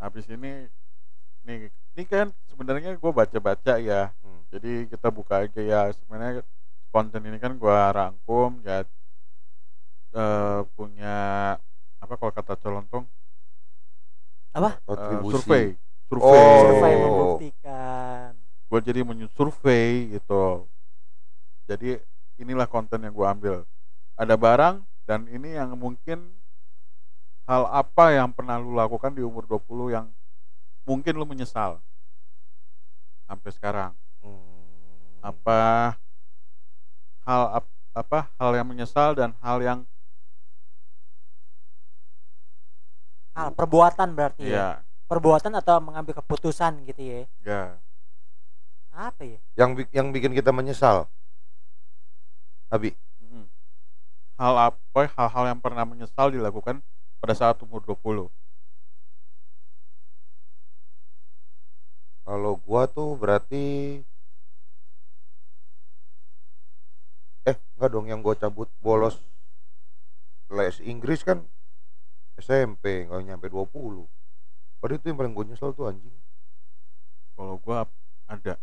habis ini nih ini kan sebenarnya gue baca-baca ya Hmm. jadi kita buka aja ya sebenarnya konten ini kan gue rangkum ya eh, punya apa kalau kata colontong eh, Kontribusi. survei survei Oh. Survei membuktikan. gue jadi menyurvei gitu jadi inilah konten yang gue ambil ada barang dan ini yang mungkin hal apa yang pernah lu lakukan di umur 20 yang mungkin lu menyesal sampai sekarang Hmm. apa hal ap- apa hal yang menyesal dan hal yang Hal perbuatan berarti ya. ya Perbuatan atau mengambil keputusan gitu ya. ya Apa ya? Yang yang bikin kita menyesal. Abi, mm. hal apa hal-hal yang pernah menyesal dilakukan pada saat umur 20 kalau gua tuh berarti eh enggak dong yang gua cabut bolos les Inggris kan SMP nggak nyampe 20 Padahal itu yang paling gue nyesel tuh anjing. Kalau gua ada.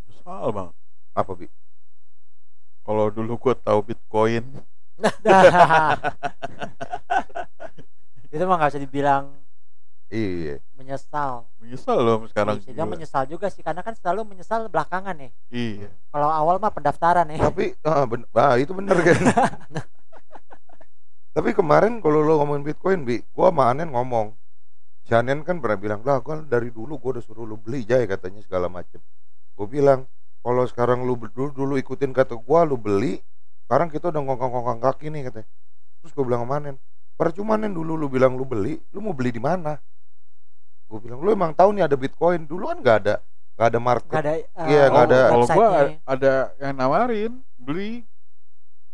Menyesal banget. Apa bi? Kalau dulu gua tahu bitcoin itu mah nggak bisa dibilang iya menyesal. menyesal loh sekarang Bisa gila. dibilang menyesal juga sih karena kan selalu menyesal belakangan nih. iya Kalau awal mah pendaftaran nih. tapi ah, ben- ah, itu bener kan tapi kemarin kalau lo ngomongin Bitcoin bi gua sama Anen ngomong si Anen kan pernah bilang lah gua dari dulu gua udah suruh lu beli jay katanya segala macem gue bilang kalau sekarang lu dulu, dulu ikutin kata gua lu beli sekarang kita udah ngongkang-ngongkang kaki nih katanya. Terus gue bilang sama Anen percuma Nen dulu lu bilang lu beli lu mau beli di mana? Gue bilang lu emang tahu nih ada Bitcoin? Dulu kan nggak ada nggak ada market. Nggak ada eh, Iya, nggak ada. kalau gua website-nya. ada yang nawarin beli.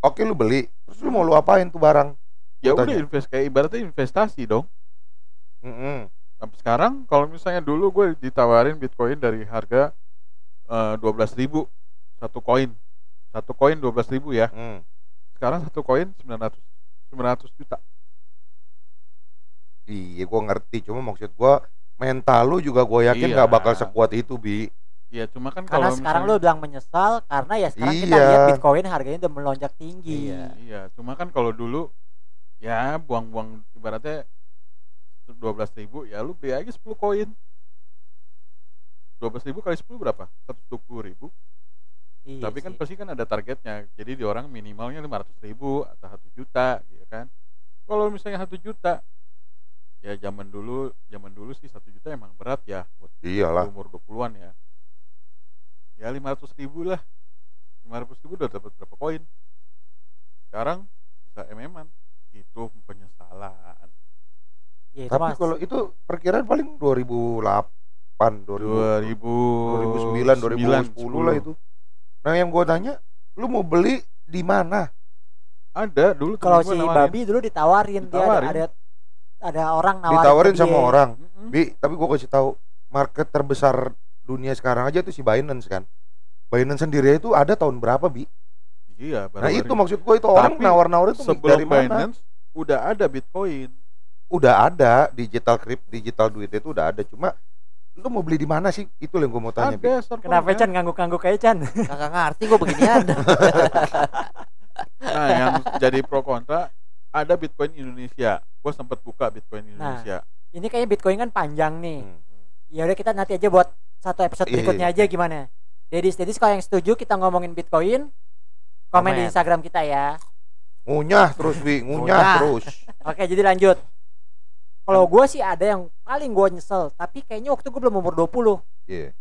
Oke lu beli. Terus lu mau lu apain tuh barang? Ya udah invest kayak ibaratnya investasi dong. Mm-mm. sampai sekarang kalau misalnya dulu gue ditawarin bitcoin dari harga dua belas ribu satu koin satu koin dua belas ribu ya Mm. sekarang satu koin 900 900 juta Iya, gua ngerti. Cuma maksud gua mental lu juga gua yakin Iya. nggak bakal sekuat itu, Bi. ya cuma kan Karena kalau sekarang lu misalnya- bilang menyesal karena ya sekarang kita Iya. lihat Bitcoin harganya udah melonjak tinggi. Iya. iya cuma kan kalau dulu ya buang-buang ibaratnya dua belas ribu ya lu beli aja 10 koin dua belas ribu kali 10 berapa? 120 ribu Iya tapi kan sih. pasti kan ada targetnya jadi di orang minimalnya 500 ribu atau satu juta gitu kan kalau misalnya satu juta ya zaman dulu zaman dulu sih satu juta emang berat ya buat Iyalah. umur 20-an ya ya 500 ribu lah 500 ribu udah dapat berapa koin sekarang bisa mm-an itu penyesalan Iya, itu Tapi mas. kalau itu perkiraan paling 2008, 2000, 2000 2009, 2010 lah itu. Nah, yang gua tanya, lu mau beli di mana? ada dulu kalau si nawarin. babi dulu ditawarin, Ditawarin. dia ada, ada ada orang nawarin Ditawarin sama dia. orang. Mm-mm. Bi, tapi gua kasih tahu market terbesar dunia sekarang aja tuh si Binance kan. Binance sendiri itu ada tahun berapa, Bi? iya Nah, baru-baru itu maksud gua itu orang Tapi nawar-nawar itu sebelum dari mana? Binance udah ada Bitcoin udah ada digital krip digital duit itu udah ada cuma lu mau beli di mana sih itu yang gue mau tanya ada. Kenapa Chan ngangguk-ngangguk kayak Chan? Kagak ngerti gue beginian. Nah, yang jadi pro kontra ada Bitcoin Indonesia. Gue sempat buka Bitcoin Indonesia. Ini kayaknya Bitcoin kan panjang nih. Hmm. Ya udah kita nanti aja buat satu episode Iya, berikutnya aja gimana? Jadi jadi kalau yang setuju kita ngomongin Bitcoin, komen di Komen. Instagram kita ya. ngunyah terus bi ngunyah Ngunyah. terus Oke, jadi lanjut. Kalau gue sih ada yang paling gue nyesel, tapi kayaknya waktu gue belum umur 20 Iya.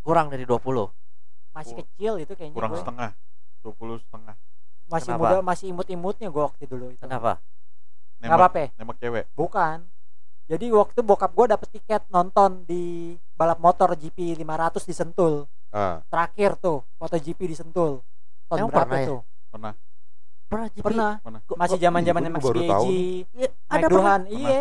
Kurang dari 20. masih Oh, kecil itu kayaknya Kurang gue setengah. 20 setengah. masih Kenapa? muda masih imut-imutnya gue waktu dulu itu Kenapa? Nembak, apa-apa ya? nembak cewek. bukan jadi waktu bokap gue dapet tiket nonton di balap motor GP 500 di Sentul ah terakhir tuh MotoGP di Sentul tahun Emang berapa pernah ya? Pernah. Pernah pernah. Pernah. Kok- masih kok- zaman zaman Ih, Max gua baru tahu Geji Iya, Mike ada Duhan iya.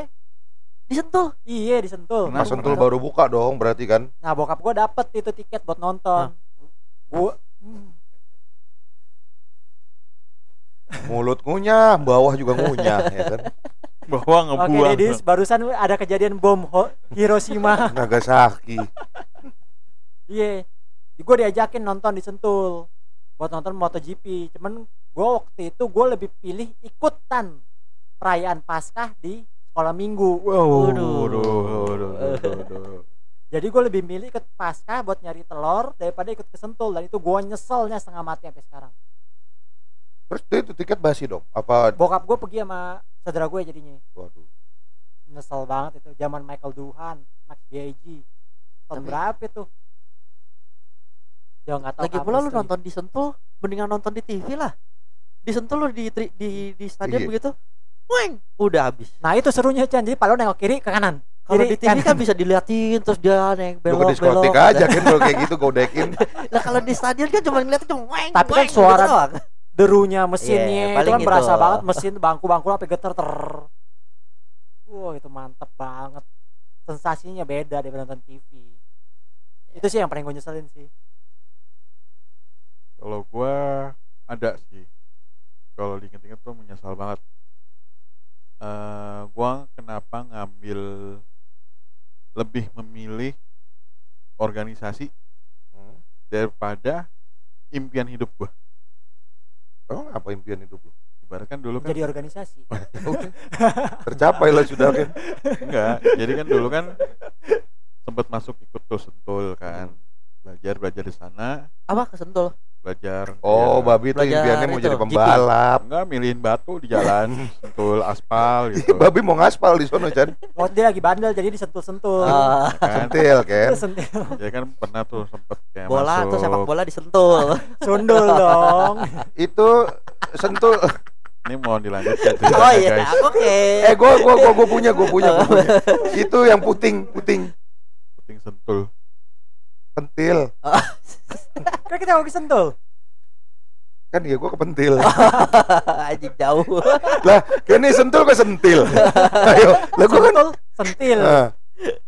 Disentuh. iya di Sentul Pernah, pas sentul baru buka dong berarti kan? Nah bokap gue dapet itu tiket buat nonton. Gue mulut ngunyah bawah juga ngunyah ya kan? Bawa Oke, ngebuang Dedis, barusan ada kejadian bom Ho- Hiroshima. Nagasaki. Iya. Gue diajakin nonton di Sentul. Buat nonton MotoGP. Cuman gue waktu itu gue lebih pilih ikutan perayaan Paskah di sekolah minggu. Wow, Waduh. waduh, waduh, waduh, waduh. Jadi gue lebih milih ikut Paskah buat nyari telur daripada ikut ke Sentul dan itu gue nyeselnya setengah mati sampai sekarang. Terus dia itu tiket basi dong? Apa? Bokap gue pergi sama saudara gue jadinya. Waduh. Nyesel banget itu zaman Michael Duhan, Max B.I.G. Tahun Tapi- berapa itu? Dia nggak tahu. Lagi pula lu nonton di Sentul, mendingan nonton di TV lah. Di Sentul lu di tri- di di stadion Iya. begitu, weng, udah habis. Nah itu serunya Chan. Jadi kalau nengok kiri ke kanan. Kalau di TV kan kanan. bisa diliatin terus dia naik Lu ke belok diskotik belok. aja kan kalau kayak gitu godekin. Nah kalau di stadion kan cuma ngeliat cuma weng. Tapi kan weng, suara- gitu doang. derunya mesinnya Iya, itu paling kan berasa gitu. banget mesin bangku-bangku sampai geter ter. Wah itu mantep banget. Sensasinya beda daripada nonton TV. Itu sih yang paling gue nyeselin sih. Kalau gua ada sih. Kalau diinget-inget tuh menyesal banget. eh gua kenapa ngambil lebih memilih organisasi Hmm. daripada impian hidup gua. Emang apa impian hidup lu? Ibaratkan dulu kan Jadi organisasi. Tercapai lah sudah kan. enggak. Jadi kan dulu kan sempat masuk ikut tuh sentul kan. Belajar belajar di sana, Apa ke Sentul? Belajar Oh, ya, babi tuh impiannya mau itu, jadi GP. pembalap. enggak milihin batu di jalan, sentul aspal gitu. babi mau ngaspal di sono Chan. Waktu dia lagi bandel jadi disentul-sentul. Ah, kan. Sentil kan. Sentil. Ya kan pernah tuh sempet kayak bola masuk tuh sepak bola di Sentul. Sundul dong. Itu sentul. Ini mau dilanjut ya oh iya, guys. oke. Eh gua gua gua, gua punya, gua punya, gua punya. Itu yang puting, puting. Penting sentul. Pentil. Kan kita mau ke sentul. Kan ya gua kepentil. Anjing jauh. lah, ini sentul ke sentil. Ayo, lah gua kan sentil. Nah,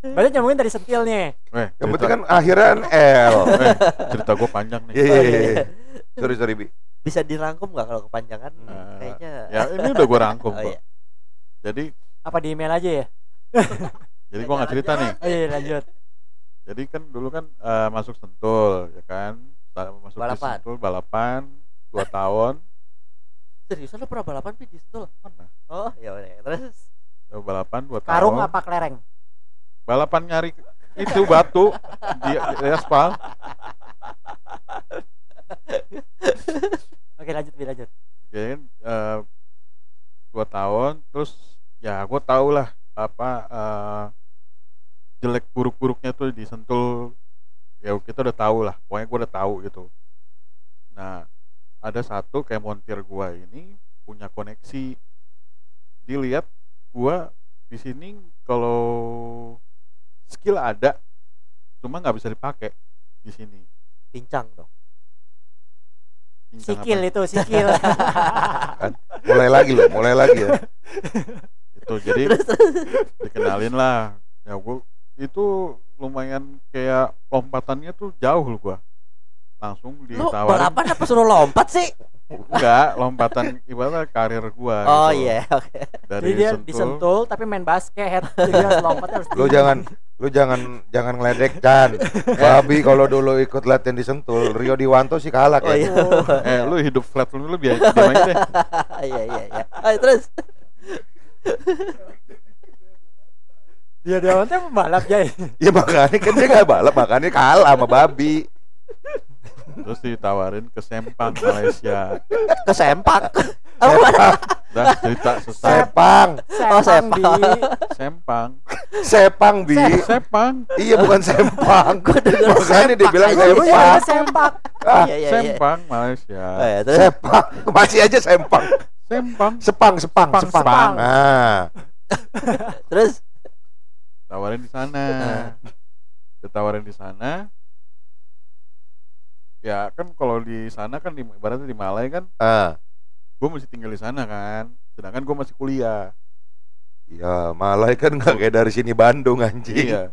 Berarti nyambungin dari sentilnya. Eh, yang penting kan akhiran L. eh, cerita gue panjang nih. Iya, iya, iya. iya. Sorry, sorry, Bi. Bisa dirangkum nggak kalau kepanjangan? Eh, Kayaknya. Ya ini udah gue rangkum Oh, kok. iya. Jadi Apa di email aja ya? jadi gue nggak cerita nih. Oh iya lanjut. Jadi kan dulu kan eh, masuk sentul ya kan. Masuk di Balapan. sentul balapan dua tahun. Seriusan lu pernah balapan di Sentul? Mana? Oh, ya udah. Terus Eh, Balapan dua Karung tahun. apa kelereng? Balapan nyari itu batu di, di aspal. Oke lanjut Bi, lanjut. ya kan eh, dua tahun terus ya gue tau lah apa eh, jelek buruk-buruknya tuh disentul ya kita udah tahu lah pokoknya gue udah tahu gitu nah ada satu kayak montir gue ini punya koneksi dilihat gue di sini kalau skill ada cuma nggak bisa dipakai di sini pincang dong. Pincang Sikil apa? itu, sikil. Mulai lagi loh, mulai lagi ya. itu jadi dikenalin lah ya gua itu lumayan kayak lompatannya tuh jauh loh gua langsung Lu ditawarin balapan apa suruh lompat sih? enggak lompatan ibaratnya karir gua Oh gitu. iya, oke. dari Jadi dia Sentul, disentul tapi main basket. Jadi harus lompatnya harus Lu jangan lu jangan jangan ngeledek Chan. Babi kalau dulu ikut latihan di Sentul, Rio Diwanto sih kalah Oh kan. iya. eh lu hidup flat dulu biar diam aja deh Iya iya iya. Ayo terus. Dia dia nanti pembalap ya. Ya makanya kan dia gak balap, makanya kalah sama babi. terus ditawarin ke Sempang Malaysia Ke sempak. Apa mana? dah cerita selesai Sepang, Oh, Sepang, Bi. Sempang sepang bi. Sepang Iya bukan sempang. Makanya dia bilang aja. Lu ya sempak. sempak. Ah, Iya iya iya. Sempang Malaysia Oh, iya, sepang. Masih aja sempang. Sempang Sepang, sepang, Sepang, sepang. sepang. Nah, terus tawarin di sana ditawarin di sana ya kan kalau di sana kan di ibaratnya di Malai kan ah. gue mesti tinggal di sana kan sedangkan gue masih kuliah Ya, malah kan nggak kayak dari sini Bandung anjing. iya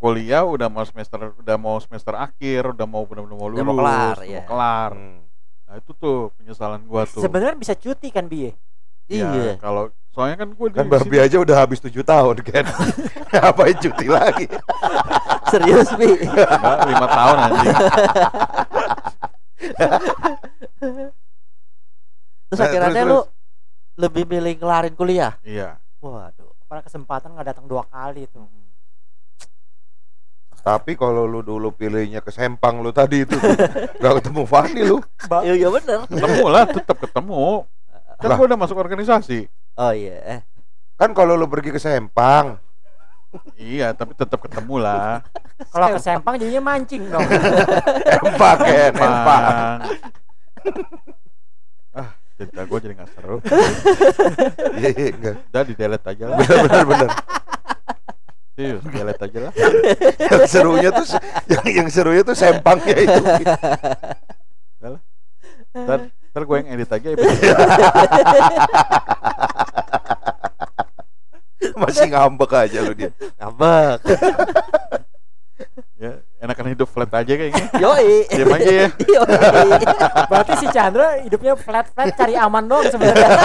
kuliah udah mau semester udah mau semester akhir udah mau benar-benar mau Udah lulus mau kelar, udah ya. mau kelar Hmm. nah itu tuh penyesalan gua tuh Sebenarnya bisa cuti kan Bi? Ya, iya. kalau soalnya kan gue di Kan babi aja udah habis tujuh tahun kan. Ngapain cuti lagi? Serius, Bi. Enggak, lima tahun anjing Terus Nah, akhirnya terus, lu lebih milih ngelarin kuliah. iya Waduh. Pada kesempatan nggak datang dua kali tuh. Tapi kalau lu dulu pilihnya ke Sempang lu tadi itu nggak ketemu Fani lu. Iya, iya bener. ketemu lah tetap ketemu kan gue udah masuk organisasi Oh iya. Kan kalau lu pergi ke Sempang, iya tapi tetap ketemu lah Kalau ke Sempang jadinya mancing dong. Empang kan, Empang. ah cerita gue jadi nggak seru Iya, iya, enggak. udah di delete aja lah Bener bener bener. serius delete aja lah Yang serunya tuh yang yang serunya tuh Sempangnya itu. ntar, ntar gue yang edit aja episode Masih ngambek aja lu dia. Ngambek. ya enakan hidup flat aja kayaknya Yoi. diam aja ya Yoi. Berarti si Chandra hidupnya flat-flat cari aman doang sebenarnya.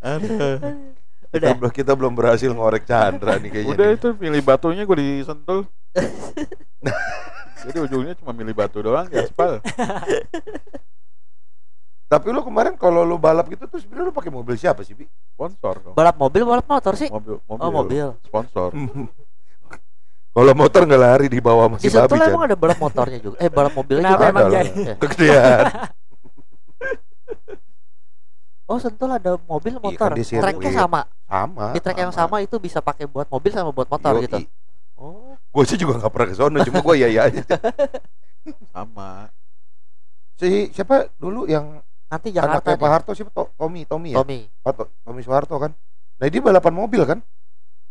Aduh. Kita, Udah. belum- kita belum berhasil ngorek Chandra nih kayaknya. udah nih. itu milih batunya gue disentul jadi ujungnya cuma milih batu doang di aspal Tapi lu kemarin kalau lu balap gitu tuh sebenarnya lu pakai mobil siapa sih, Bi? sponsor dong Balap mobil, balap motor sih. mobil mobil, Oh, mobil. sponsor kalau motor nggak lari di bawah masih Di babi emang Chan. ada balap motornya juga. Eh, balap mobilnya Kenapa juga. emang Ada. Kegedean. Oh, Sentul ada mobil Iya, motor. kan di sirkuit. Tracknya sama. sama. Di track yang sama itu bisa pakai buat mobil sama buat motor Yoi. gitu. Gue sih juga nggak pernah ke sono, cuma gue iya iya aja. sama Si siapa dulu yang Nanti Jakarta anaknya Pak. Harto siapa? To- Tommy, Tommy ya? Tommy. Pak To- Tommy Soeharto kan. Nah, dia balapan mobil kan?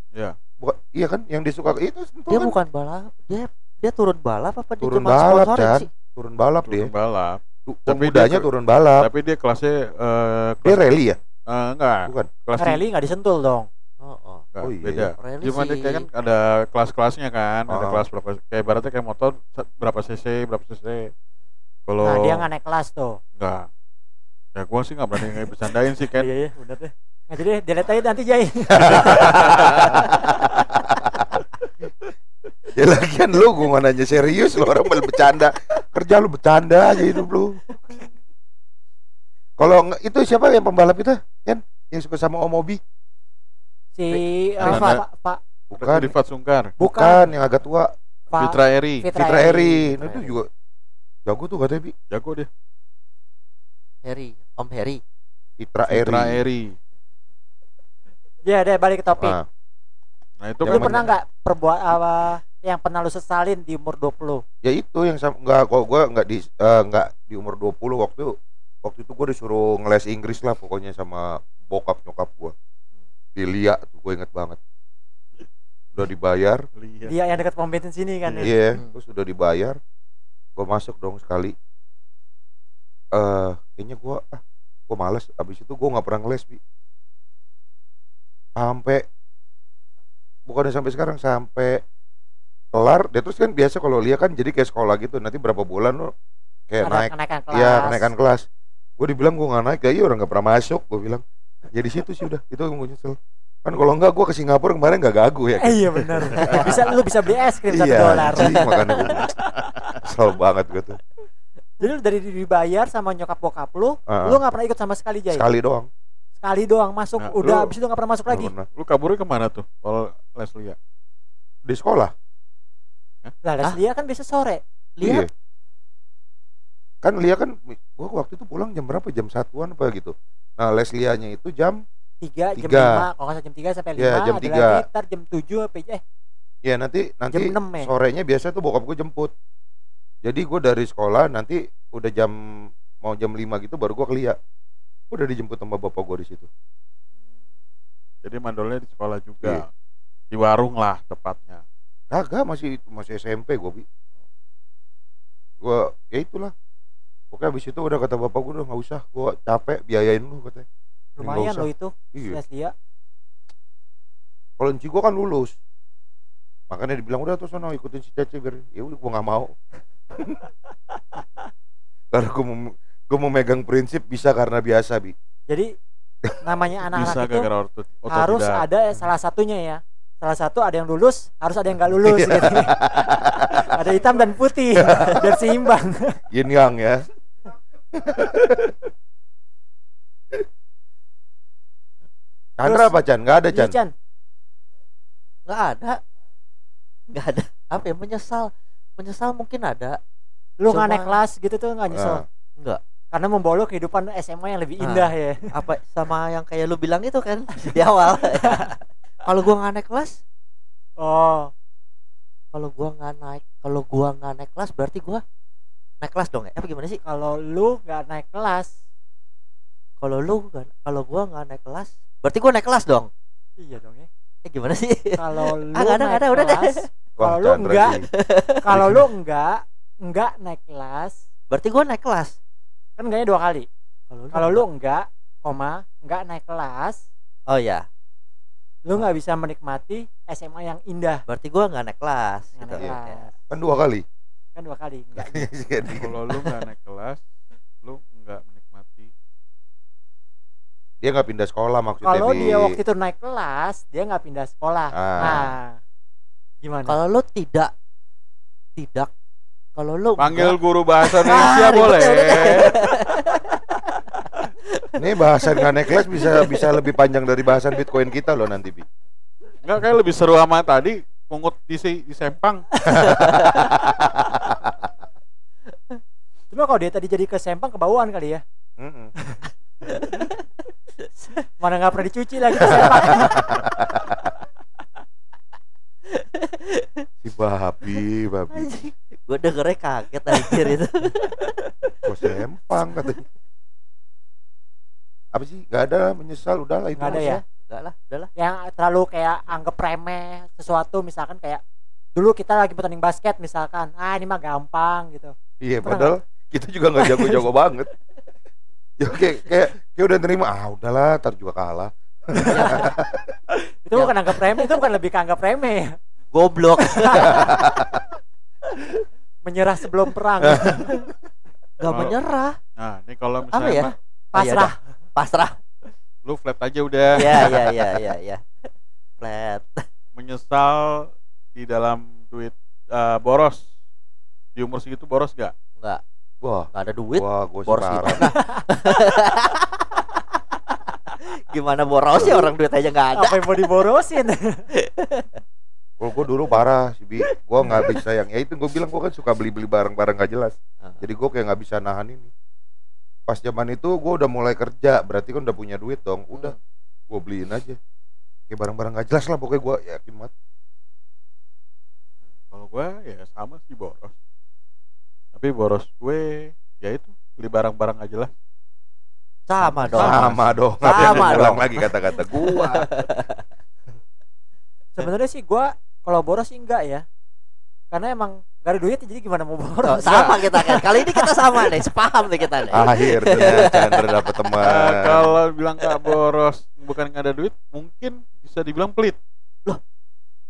ya Bukan, iya kan? Yang disuka itu Sentul Dia kan? bukan balap. Dia dia turun balap apa dia Turun cuma balap, sih? turun balap dia. turun balap Tapi Pemudanya dia- turun balap. tapi dia kelasnya eh, Dia kelas rally ya? eh, enggak Bukan. kelas Rally nggak disentul dong. Oh, oh. Enggak, Oh, iya. beda Rally Cuma dia sih. kayak kan ada kelas-kelasnya kan, ada Oh. kelas berapa kayak ibaratnya kayak motor berapa cc, berapa cc. Kalau Nah dia nggak naik kelas tuh. enggak. Ya gua sih nggak berani nggak bercandain sih kan. Iya iya bener deh. Nah jadi delete aja nanti Jai. Ya lagian lu gue nggak nanya serius lu orang malah bercanda. Kerja lu bercanda aja hidup lu. Kalau nggak- itu siapa yang pembalap itu? Kan yang suka sama Om Obi? Si eh, Rifat. Pak Pak Bukan. Rifat Sungkar, bukan Bukan yang agak tua, Pak Fitra Eri, Fitra Fitra Eri. Eri. Nah itu juga jago tuh katanya Bi. jago dia. Harry, Om Harry. Fitra Fitra Eri. Eri. Ya deh balik ke topik. Nah, Nah itu lu kan pernah nggak perbuat apa yang pernah lu sesalin di umur 20? ya itu yang sama enggak kok gua nggak di eh, nggak di umur 20 waktu waktu itu gua disuruh ngeles Inggris lah pokoknya sama bokap nyokap gua. Di Lia tuh gue inget banget. Udah dibayar, lihat. Dia yang dekat pom bensin sini kan. ya? Iya, Hmm. terus sudah dibayar. Gue masuk dong sekali. Eh, kayaknya gue, ah, gue males. Abis itu gue nggak pernah ngeles bi. Sampai, bukannya sampai sekarang, sampai kelar. Dia terus kan biasa kalau lihat kan jadi kayak sekolah gitu. Nanti berapa bulan lo kayak Ada naik, kenaikan kelas. iya kenaikan kelas. Gue dibilang gue nggak naik, kayak iya orang nggak pernah masuk. Gue bilang, jadi situ sih udah. Itu gue nyesel. Kan kalau enggak gue ke Singapura kemarin nggak gagu ya. kan? Eh, iya benar. bisa lu bisa beli es krim satu Iya, dolar. makanya gue kesel banget gue tuh. Jadi lu dari dibayar sama nyokap bokap lu, Ah, lu nggak pernah ikut sama sekali Jai. sekali doang. Sekali doang masuk, Nah, udah lu- abis itu nggak pernah masuk lagi. pernah. Lu kaburnya ke mana tuh? Kalau les Lia. Di sekolah. Lah, les Hah? dia kan bisa sore. Lihat Iya. Kan Lia kan gua waktu itu pulang jam berapa? Jam satuan apa gitu. Nah, les Lianya itu jam tiga jam Tiga. lima kalau nggak jam tiga sampai lima Iya, jam ada tiga. lagi ntar jam tujuh apa eh ya nanti nanti jam enam ya sorenya biasa tuh bokap gue jemput. Jadi gue dari sekolah nanti udah jam mau jam 5 gitu baru gua ke Lia. Udah dijemput sama bapak gua di situ. Jadi mandolnya di sekolah juga. Iya. Di warung lah tepatnya. Kagak masih masih SMP gua bi. Gua ya itulah. Oke habis itu udah kata bapak gua udah nggak usah, gua capek biayain lu katanya. lumayan loh itu Iya. dia Kalau Enci gua kan lulus. Makanya dibilang udah tuh sono ikutin si Cece biar ya udah gua nggak mau. Karena gua mau gue mau megang prinsip bisa karena biasa bi Jadi namanya anak-anak itu otot, otot harus tidak. ada salah satunya ya. Salah satu ada yang lulus, harus ada yang nggak lulus Iya. gitu. ada hitam dan putih biar seimbang. yin yang ya Chandra Terus- apa Chan? Nggak ada Iya, Chan Chan. nggak ada nggak ada apa ya menyesal menyesal mungkin ada Lu nggak Cuma- naik kelas gitu tuh nggak nyesel. Ah. nggak Karena membawa lu kehidupan SMA yang lebih Ah. indah ya. apa sama yang kayak lu bilang itu kan di awal kalau gua nggak naik kelas Oh, kalau gua nggak naik kalau gua nggak naik kelas berarti gua naik kelas dong ya apa gimana sih kalau lu nggak naik kelas, kalau lu kalau gua nggak naik kelas berarti gua naik kelas dong iya dong ya. eh gimana sih Kalau lu Ah, nggak ada, naik nggak ada, udah deh. kelas, kalau lu enggak, kalau lu enggak enggak naik kelas, berarti gua naik kelas kan enggaknya dua kali. kalau lu Kalau lu nggak- enggak, koma, enggak naik kelas, oh ya lu nggak bisa menikmati SMA yang indah. berarti gua nggak naik kelas Nggak gitu. naik Ya. kelas. Kan dua kali. Kan dua kali enggak. Kalau lu nggak naik kelas, lu nggak menikmati. Dia nggak pindah sekolah maksudnya. Kalau Bi. dia waktu itu naik kelas, dia nggak pindah sekolah. Ah. Nah, gimana? kalau lu tidak tidak kalau lu Panggil nggak- guru bahasa Ah, Indonesia ribet boleh. ya. Nih bahasan nggak naik kelas bisa bisa lebih panjang dari bahasan Bitcoin kita loh nanti bi. Nggak kayak lebih seru sama tadi pungut di si- di Sempang. Cuma kalau dia tadi jadi ke Sempang kebauan kali ya. Mm-mm. Mana nggak pernah dicuci lagi ke Sempang. Si babi, babi. Gua dengernya kaget anjir itu Kok sempang katanya. Apa sih? Gak ada menyesal udahlah itu. Nggak ada ya? Enggak lah udahlah yang terlalu kayak anggap remeh sesuatu misalkan kayak dulu kita lagi pertanding basket misalkan ah ini mah gampang gitu. Iya, padahal kita juga nggak jago-jago banget. Ya kayak kayak kayak udah terima ah udahlah, ntar juga kalah. itu Ya. bukan anggap remeh itu bukan lebih ke anggap remeh ya. goblok. Menyerah sebelum perang. Nggak Kalau- menyerah. Nah, ini kalau apa misalnya ya? mah, pasrah. Pasrah lu flat aja udah. ya ya ya ya ya flat Menyesal di dalam duit eh, boros. Di umur segitu boros gak? nggak Wah, nggak ada duit wah gue boros sekarang. gimana gimana boros ya orang duit aja nggak ada apa yang mau diborosin Kalau gue dulu parah sih, Bi. Gue nggak bisa yang ya itu gue bilang gue kan suka beli-beli barang-barang gak jelas. Jadi gue kayak nggak bisa nahan ini. Pas zaman itu gue udah mulai kerja, berarti kan udah punya duit dong. Udah, gue beliin aja. Kayak barang-barang gak jelas lah pokoknya gue yakin banget. Kalau gue ya sama sih boros. Tapi boros gue ya itu beli barang-barang aja lah. sama dong Sama dong. Sama dong. lagi kata-kata gua. sebenarnya sih gua kalau boros sih enggak ya karena emang gak ada duit jadi gimana mau Oh, boros sama kita kan kali ini kita sama nih sepaham nih kita nih Akhirnya Chandra dapet Eh, teman. kalau bilang gak boros bukan nggak ada duit, mungkin bisa dibilang pelit.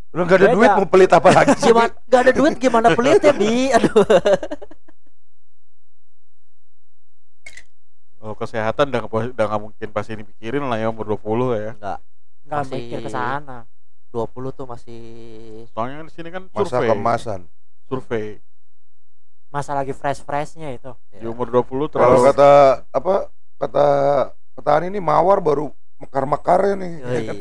Lu gak ada Beda. duit mau pelit apa lagi sih? gimana nggak ada duit gimana pelit ya bi aduh Kalau kesehatan udah nggak- udah nggak mungkin pasti dipikirin lah ya umur 20 ya. nggak nggak Masih- mikir ke sana 20 tuh masih Soalnya kan di sini kan Masa survei. kemasan. Survei. masa lagi fresh freshnya itu Di ya. umur 20 Kalau terlalu kata apa kata petani ini mawar baru mekar-mekarnya nih. ya kan?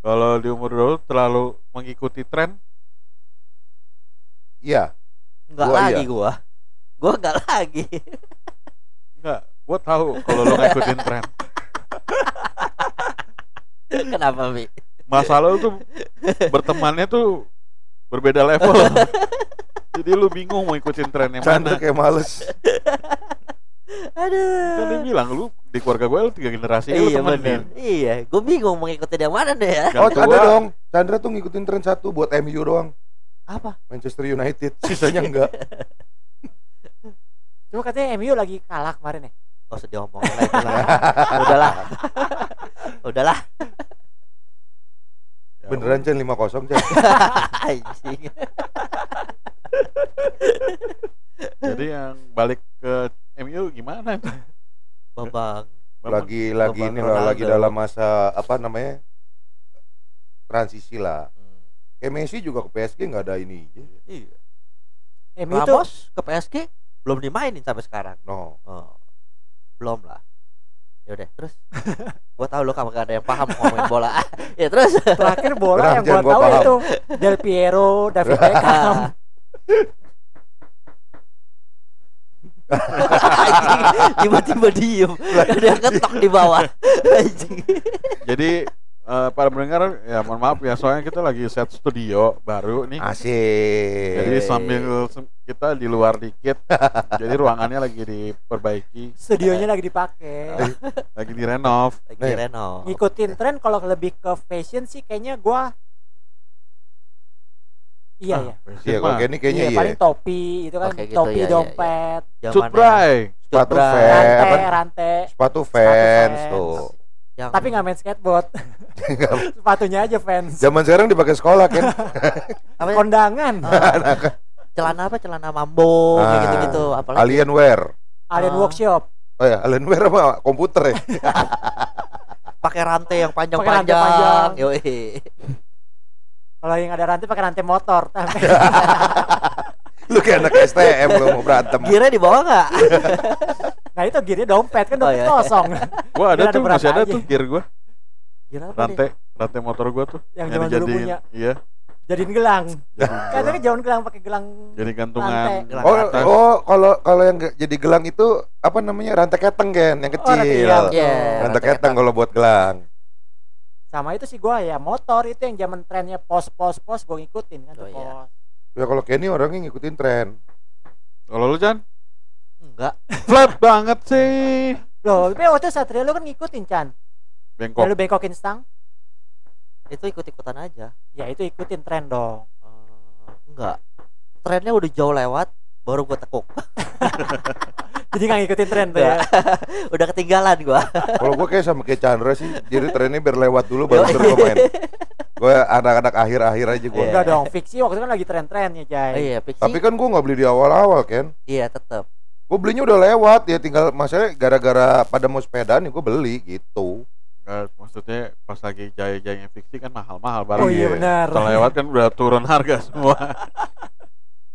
Kalau di umur 20 terlalu mengikuti tren Iya. nggak Gua lagi iya. gua gua nggak lagi enggak gua tahu kalau lo ngikutin tren kenapa bi masa lo tuh bertemannya tuh berbeda level jadi lu bingung mau ikutin tren yang Chandra mana kayak males. kan dia aduh bilang lu di keluarga gue lu tiga generasi lu iya temenin bener iya gua bingung mau ngikutin yang mana deh ya Yang Oh, ada dong. Chandra tuh ngikutin tren satu buat MU doang. apa Manchester United. Sisanya enggak. cuma katanya MU lagi kalah kemarin ya Gak usah diomongin lah itu lah. Udahlah. Udahlah. Beneran Chan 5-0 Chan. Anjing. Jadi yang balik ke MU gimana? Bambang? lagi lagi Bambang ini lah lagi dalam masa apa namanya transisi lah Hmm. kayak Messi juga ke PSG nggak ada ini Iya. MU tuh Ramos ke PSG belum dimainin sampai sekarang. no Oh. Belum lah. Ya udah, terus gua tahu lo kamu gak ada yang paham ngomongin bola. ya terus terakhir bola yang tahu paham. itu Del Piero, David Beckham. Tiba-tiba diem Gak ada yang ketok di bawah Anjing. Jadi eh, para pendengar ya mohon maaf ya soalnya kita lagi set studio baru nih. asik Jadi sambil kita di luar dikit. jadi ruangannya lagi diperbaiki, Studionya lagi dipakai. lagi direnov. Lagi Nih. Reno Ngikutin tren kalau lebih ke fashion sih kayaknya gua Iya Ah, ya. fashion iya kalau kayak ini kayaknya Iya, iya paling topi itu kan gitu, topi iya, iya, dompet, Zamannya Cutbray. sepatu Cutbray. fans rantai, apa, rantai. sepatu fans fans. tuh yang- Tapi nggak main skateboard. Sepatunya aja fans. zaman sekarang dipakai sekolah kan apa ya? Kondangan. Ah, celana apa celana mambo kayak Ah, gitu-gitu apalagi alien wear Alien Ah. Workshop. oh ya alien wear apa komputer ya pakai rantai yang panjang-panjang panjang. Yoi. Kalau yang ada rantai pakai rantai motor. lu kayak anak STM lu mau berantem Gearnya di bawah nggak nah itu gearnya dompet kan Oh, dompet iya. kosong. Gua ada Biar ada tuh masih ada aja. tuh gear gua, Gear apa nih? rantai rantai motor gua tuh. Yang zaman dulu dijadiin- punya. Iya, Jadiin gelang. jadi, Katanya jangan gelang pakai gelang. jadi gantungan. Rantai. Gelang oh atas. oh kalau kalau yang jadi gelang itu apa namanya rantai keteng kan yang Oh, kecil rantai, iya, betul. Iya, rantai rantai keteng kalau buat gelang Sama itu sih gua ya motor itu yang zaman trennya pos pos pos gua ngikutin kan Oh, tuh iya. pos. ya kalau Kenny orangnya ngikutin tren Kalau lu Chan, enggak. Flat banget sih. Loh, tapi waktu Satria lu kan ngikutin Chan. Bengkok. Lalu bengkokin stang, itu ikut-ikutan aja. Ya itu ikutin tren dong. Eh, enggak. Trennya udah jauh lewat baru gua tekuk. Jadi nggak ngikutin tren tuh ya. udah ketinggalan gua. Kalau gue kayak sama kayak Chandra sih jadi trennya biar lewat dulu baru terus gue main. Gue anak-anak akhir-akhir aja gue Enggak dong, fiksi waktu itu kan lagi tren-trennya, oh, Jay. iya fiksi. Tapi kan gue nggak beli di awal-awal kan iya tetap gue belinya udah lewat ya tinggal masalahnya gara-gara pada mau sepedaan ya gue beli gitu Nggak, maksudnya pas lagi jaya-jayanya fiksi kan mahal-mahal Oh barang. iya iya. benar. Setelah lewat kan udah turun harga semua.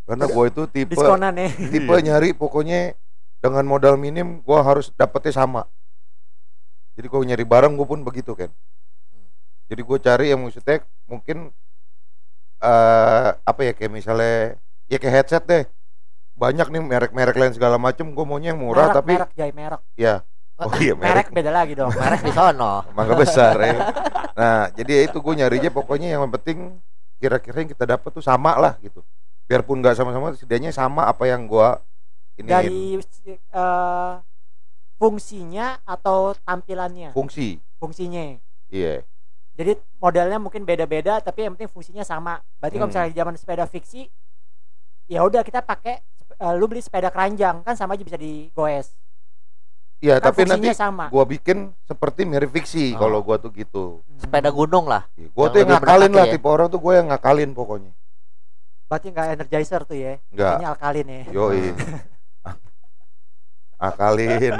karena gue itu tipe Diskonan nih. tipe nyari pokoknya dengan modal minim gue harus dapetnya sama jadi kalau nyari barang gue pun begitu kan jadi gue cari yang maksudnya mungkin eh apa ya kayak misalnya ya kayak headset deh banyak nih merek-merek lain segala macem gue maunya yang murah merek, tapi merek, Jay, merek. ya oh iya Merek merek beda lagi dong. merek di sono mangga besar ya nah jadi ya itu gue nyarinya pokoknya yang penting kira-kira yang kita dapat tuh sama lah gitu biarpun nggak sama-sama setidaknya sama apa yang gue ini Dari eh, fungsinya atau tampilannya? fungsi Fungsinya. iya Jadi modelnya mungkin beda-beda tapi yang penting fungsinya sama. Berarti kalau Hmm. misalnya zaman sepeda fiksi ya udah kita pakai eh, lu beli sepeda keranjang kan sama aja bisa digoes. Iya, Kan tapi nanti sama. gua bikin seperti mirip fiksi Oh. kalau gua tuh gitu. sepeda gunung lah Ya, Gua Yang tuh yang ngakalin lah, ya. tipe orang tuh gua yang ngakalin pokoknya. Berarti nggak energizer tuh ya. Enggak. Ini alkalin ya. Yoi. Akalin.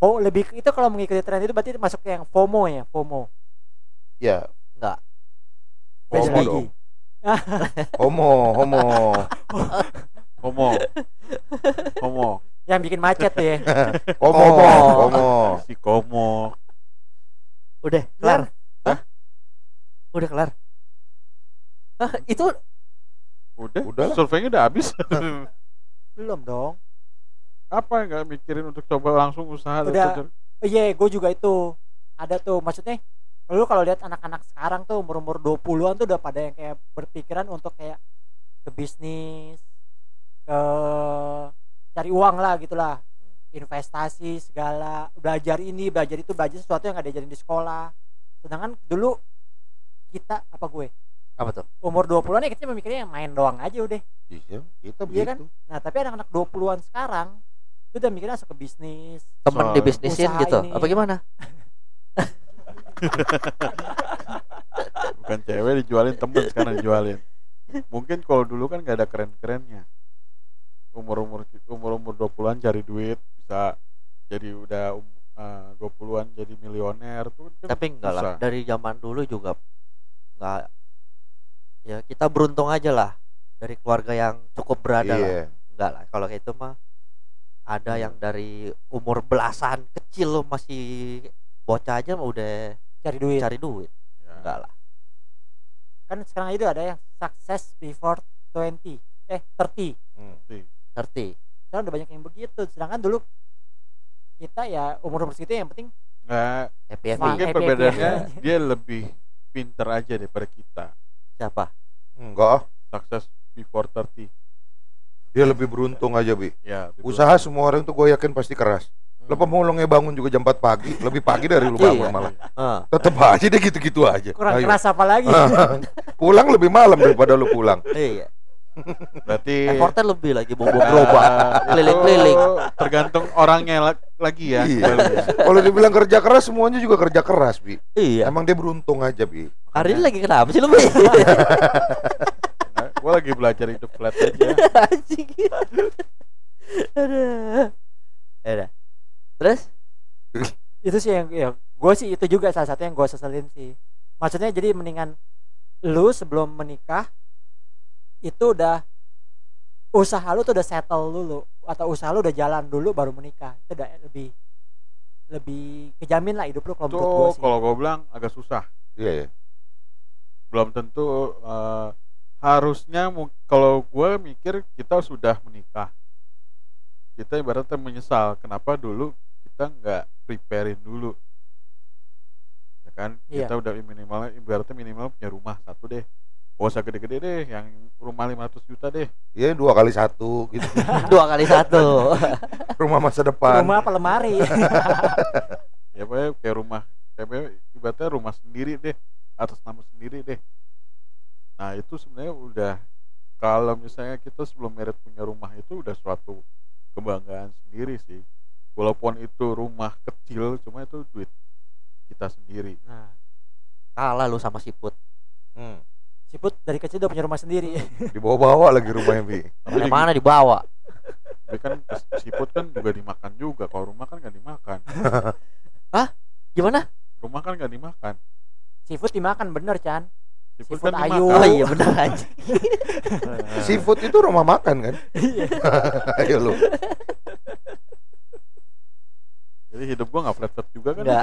Oh, lebih ke- itu kalau mengikuti tren itu berarti masuk ke yang FOMO ya, FOMO. Ya, Beda Lagi. dong. Homo, homo. Homo. Homo. Yang bikin macet tuh ya. Homo, Homo. homo. Si Komo. udah kelar Hah? udah kelar Hah, itu Udah, Udah surveinya udah habis. Belum dong. Apa nggak mikirin untuk coba langsung usaha dan Udah. Oh iya, gue juga itu. Ada tuh maksudnya lu kalau lihat anak-anak sekarang tuh umur-umur 20-an tuh udah pada yang kayak berpikiran untuk kayak ke bisnis, ke cari uang lah gitulah. Investasi segala, belajar ini, belajar itu, belajar sesuatu yang gak diajarin di sekolah. Sedangkan dulu kita apa gue apa tuh umur 20-an ya kita memikirnya yang main doang aja udah. Iya, kita Iya kan? begitu. Nah, tapi anak-anak 20-an sekarang itu udah mikirnya masuk ke bisnis. temen dibisnisin Usaha gitu ini. apa gimana bukan cewek dijualin temen sekarang dijualin. Mungkin kalau dulu kan gak ada keren-kerennya. Umur umur umur umur 20-an cari duit bisa jadi udah um, uh, 20-an jadi milioner tuh kan tapi enggak lah dari zaman dulu juga enggak ya kita beruntung aja lah dari keluarga yang cukup berada lah. Iya. enggak lah kalau kayak itu mah ada yang dari umur belasan kecil lo masih bocah aja mah udah cari duit. Cari duit. Ya. enggak lah. Kan sekarang itu ada yang success before 20 eh 30 Hmm. Sih. ngerti sekarang udah banyak yang begitu. Sedangkan dulu kita ya umur umur segitu yang penting nggak happy happy. Mungkin happy-happy perbedaannya dia lebih pinter aja daripada kita. Siapa? Enggak, sukses before 30 dia lebih beruntung aja, Bi. ya Usaha semua orang tuh gue yakin pasti keras. Lo pemulungnya bangun juga jam 4 pagi, lebih pagi dari lu bangun Iya. malah. Ah, Tetep aja dia gitu-gitu aja. kurang Ayo. keras apa lagi pulang lebih malam daripada lu pulang. iya berarti effortnya lebih lagi bobo gerobak itu Keliling-keliling. tergantung orangnya la- lagi ya Iya. ya. Kalau dibilang kerja keras semuanya juga kerja keras, Bi. iya Emang dia beruntung aja, Bi. hari ini lagi kenapa sih lu Bi? Nah, gue lagi belajar hidup flat aja Aduh. terus itu sih yang ya gue sih itu juga salah satu yang gue seselin sih. Maksudnya jadi mendingan lu sebelum menikah itu udah usaha lu tuh udah settle dulu atau usaha lu udah jalan dulu baru menikah. Itu udah lebih lebih kejamin lah hidup lu kalau menurut gue sih. kalau gue bilang agak susah. Iya, ya. belum tentu eh, harusnya kalau gue mikir kita sudah menikah. Kita ibaratnya menyesal kenapa dulu kita nggak preparein dulu. Ya kan? Iya. kita udah minimal ibaratnya minimal punya rumah satu deh. Gak usah gede-gede deh yang rumah 500 juta deh. Iya, dua kali satu gitu. dua kali satu. Rumah masa depan. rumah apa lemari? Ya pokoknya kayak rumah kayak ibaratnya rumah sendiri deh atas nama sendiri deh. Nah itu sebenarnya udah kalau misalnya kita sebelum merit punya rumah itu udah suatu kebanggaan sendiri sih walaupun itu rumah kecil cuma itu duit kita sendiri. Nah kalah lu sama siput. Hmm. siput dari kecil udah punya rumah sendiri. Dibawa-bawa lagi rumahnya, Bi. di- mana dibawa? Tapi kan siput kan juga dimakan juga. Kalau rumah kan nggak dimakan. Gimana? Rumah kan nggak dimakan. Seafood dimakan bener Chan. Siput, Siput kan ayu. oh iya benar aja Seafood itu rumah makan kan? Ayo lu. Jadi hidup gua nggak flat flat juga kan?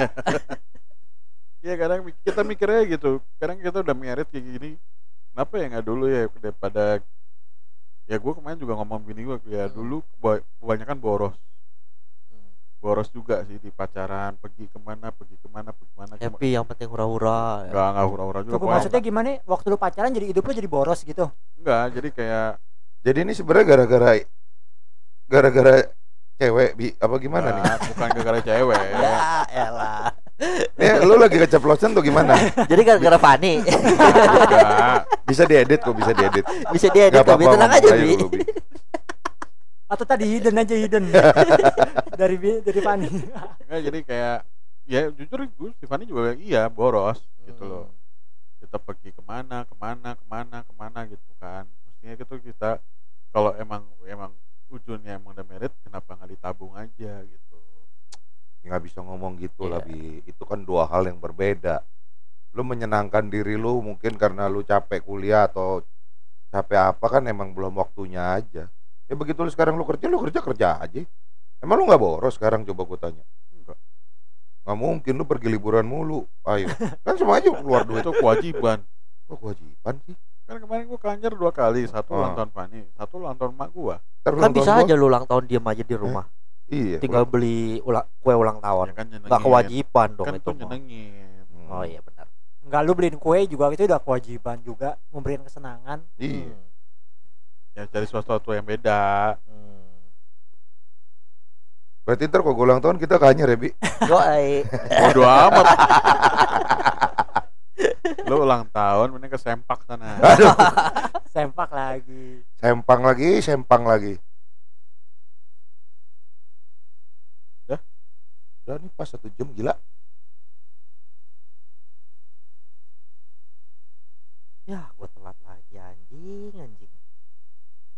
Iya kadang kita mikirnya gitu. Kadang kita udah merit kayak gini Kenapa ya nggak dulu ya Daripada Ya gue kemarin juga ngomong bini gue Ya Hmm. dulu keba- kebanyakan boros. Boros juga sih di pacaran Pergi ke mana, pergi ke mana, pergi ke mana happy yang penting hura-hura ya. Nggak, nggak hura-hura juga pokoknya maksudnya gimana? Waktu lu pacaran jadi hidup lu jadi boros gitu? Enggak, jadi kayak Jadi ini sebenarnya gara-gara gara-gara cewek, Bi. Apa gimana nih? nggak, Bukan gara-gara cewek. Ya elah. Nih, lu lagi keceplosan tuh gimana? jadi gara-gara Fani. Bisa. Diedit kok, bisa diedit. bisa dia Gak edit tapi tenang aja bi. atau tadi hidden aja hidden. Dari Bi- dari Fani. Nggak, jadi kayak Ya jujur gue Tiffany juga bilang, iya boros gitu loh. Kita pergi ke mana ke mana ke mana ke mana gitu kan. Mestinya gitu kita kalau emang emang ujungnya emang udah merit kenapa nggak ditabung aja gitu? Nggak bisa ngomong gitu lah Iya. bi itu kan dua hal yang berbeda. Lu menyenangkan diri lu mungkin karena lu capek kuliah atau capek apa kan emang belum waktunya aja. Ya begitu lu sekarang lu kerja lu kerja kerja aja. Emang lu nggak boros sekarang? Coba gue tanya. Enggak nggak mungkin lu pergi liburan mulu. Ayo. Kan semua aja keluar duit. Itu kewajiban. Kok kewajiban sih kan kemarin gua kanjer dua kali satu Ah. ulang tahun Fani satu ulang tahun mak gua. Ntar kan bisa aja lu ulang tahun diem aja di rumah. gua, iya. Tinggal beli ulang kue ulang ya tahun kan nyenengin. Nggak kewajiban dong kan itu nyenengin. Hmm. oh iya benar. Nggak lu beliin kue juga itu udah kewajiban juga memberikan kesenangan. Iya. Ya cari sesuatu yang beda. Hmm. berarti ntar kok gua ulang tahun kita kanyer ya bi? Yoi. bodo amat lu ulang tahun mending ke sempak sana. Sempak lagi. Sempang lagi sempang lagi. Dah? udah nih pas satu jam gila. Ya gue telat lagi anjing anjing